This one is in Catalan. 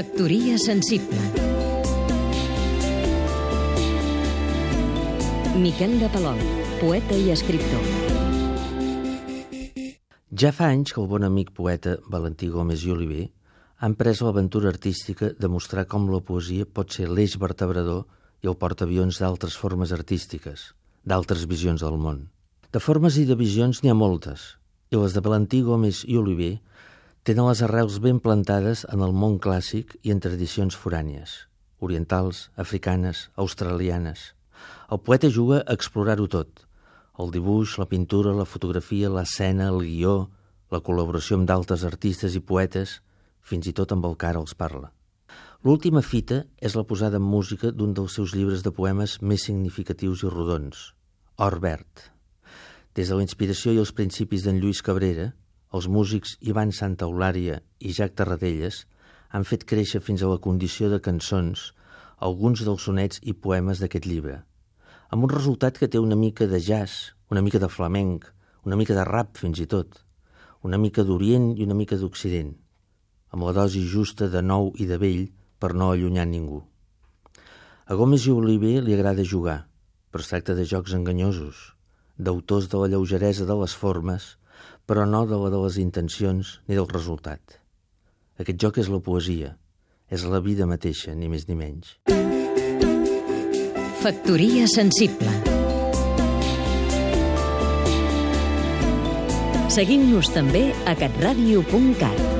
Factoria sensible Miquel de Palol, poeta i escriptor Ja fa anys que el bon amic poeta Valentí Gómez i Oliver han pres l'aventura artística de mostrar com la poesia pot ser l'eix vertebrador i el portaavions d'altres formes artístiques, d'altres visions del món. De formes i de visions n'hi ha moltes, i les de Valentí Gómez i Oliver tenen les arrels ben plantades en el món clàssic i en tradicions forànies, orientals, africanes, australianes. El poeta juga a explorar-ho tot, el dibuix, la pintura, la fotografia, l'escena, el guió, la col·laboració amb d'altres artistes i poetes, fins i tot amb el que ara els parla. L'última fita és la posada en música d'un dels seus llibres de poemes més significatius i rodons, Or Verd. Des de la inspiració i els principis d'en Lluís Cabrera, els músics Ivan Santa Eulària i Jack Tarradellas han fet créixer fins a la condició de cançons alguns dels sonets i poemes d'aquest llibre, amb un resultat que té una mica de jazz, una mica de flamenc, una mica de rap fins i tot, una mica d'Orient i una mica d'Occident, amb la dosi justa de nou i de vell per no allunyar ningú. A Gómez i Oliver li agrada jugar, però es tracta de jocs enganyosos, d'autors de la lleugeresa de les formes però no de la de les intencions ni del resultat. Aquest joc és la poesia, és la vida mateixa, ni més ni menys. Factoria sensible Seguim-nos també a catradio.cat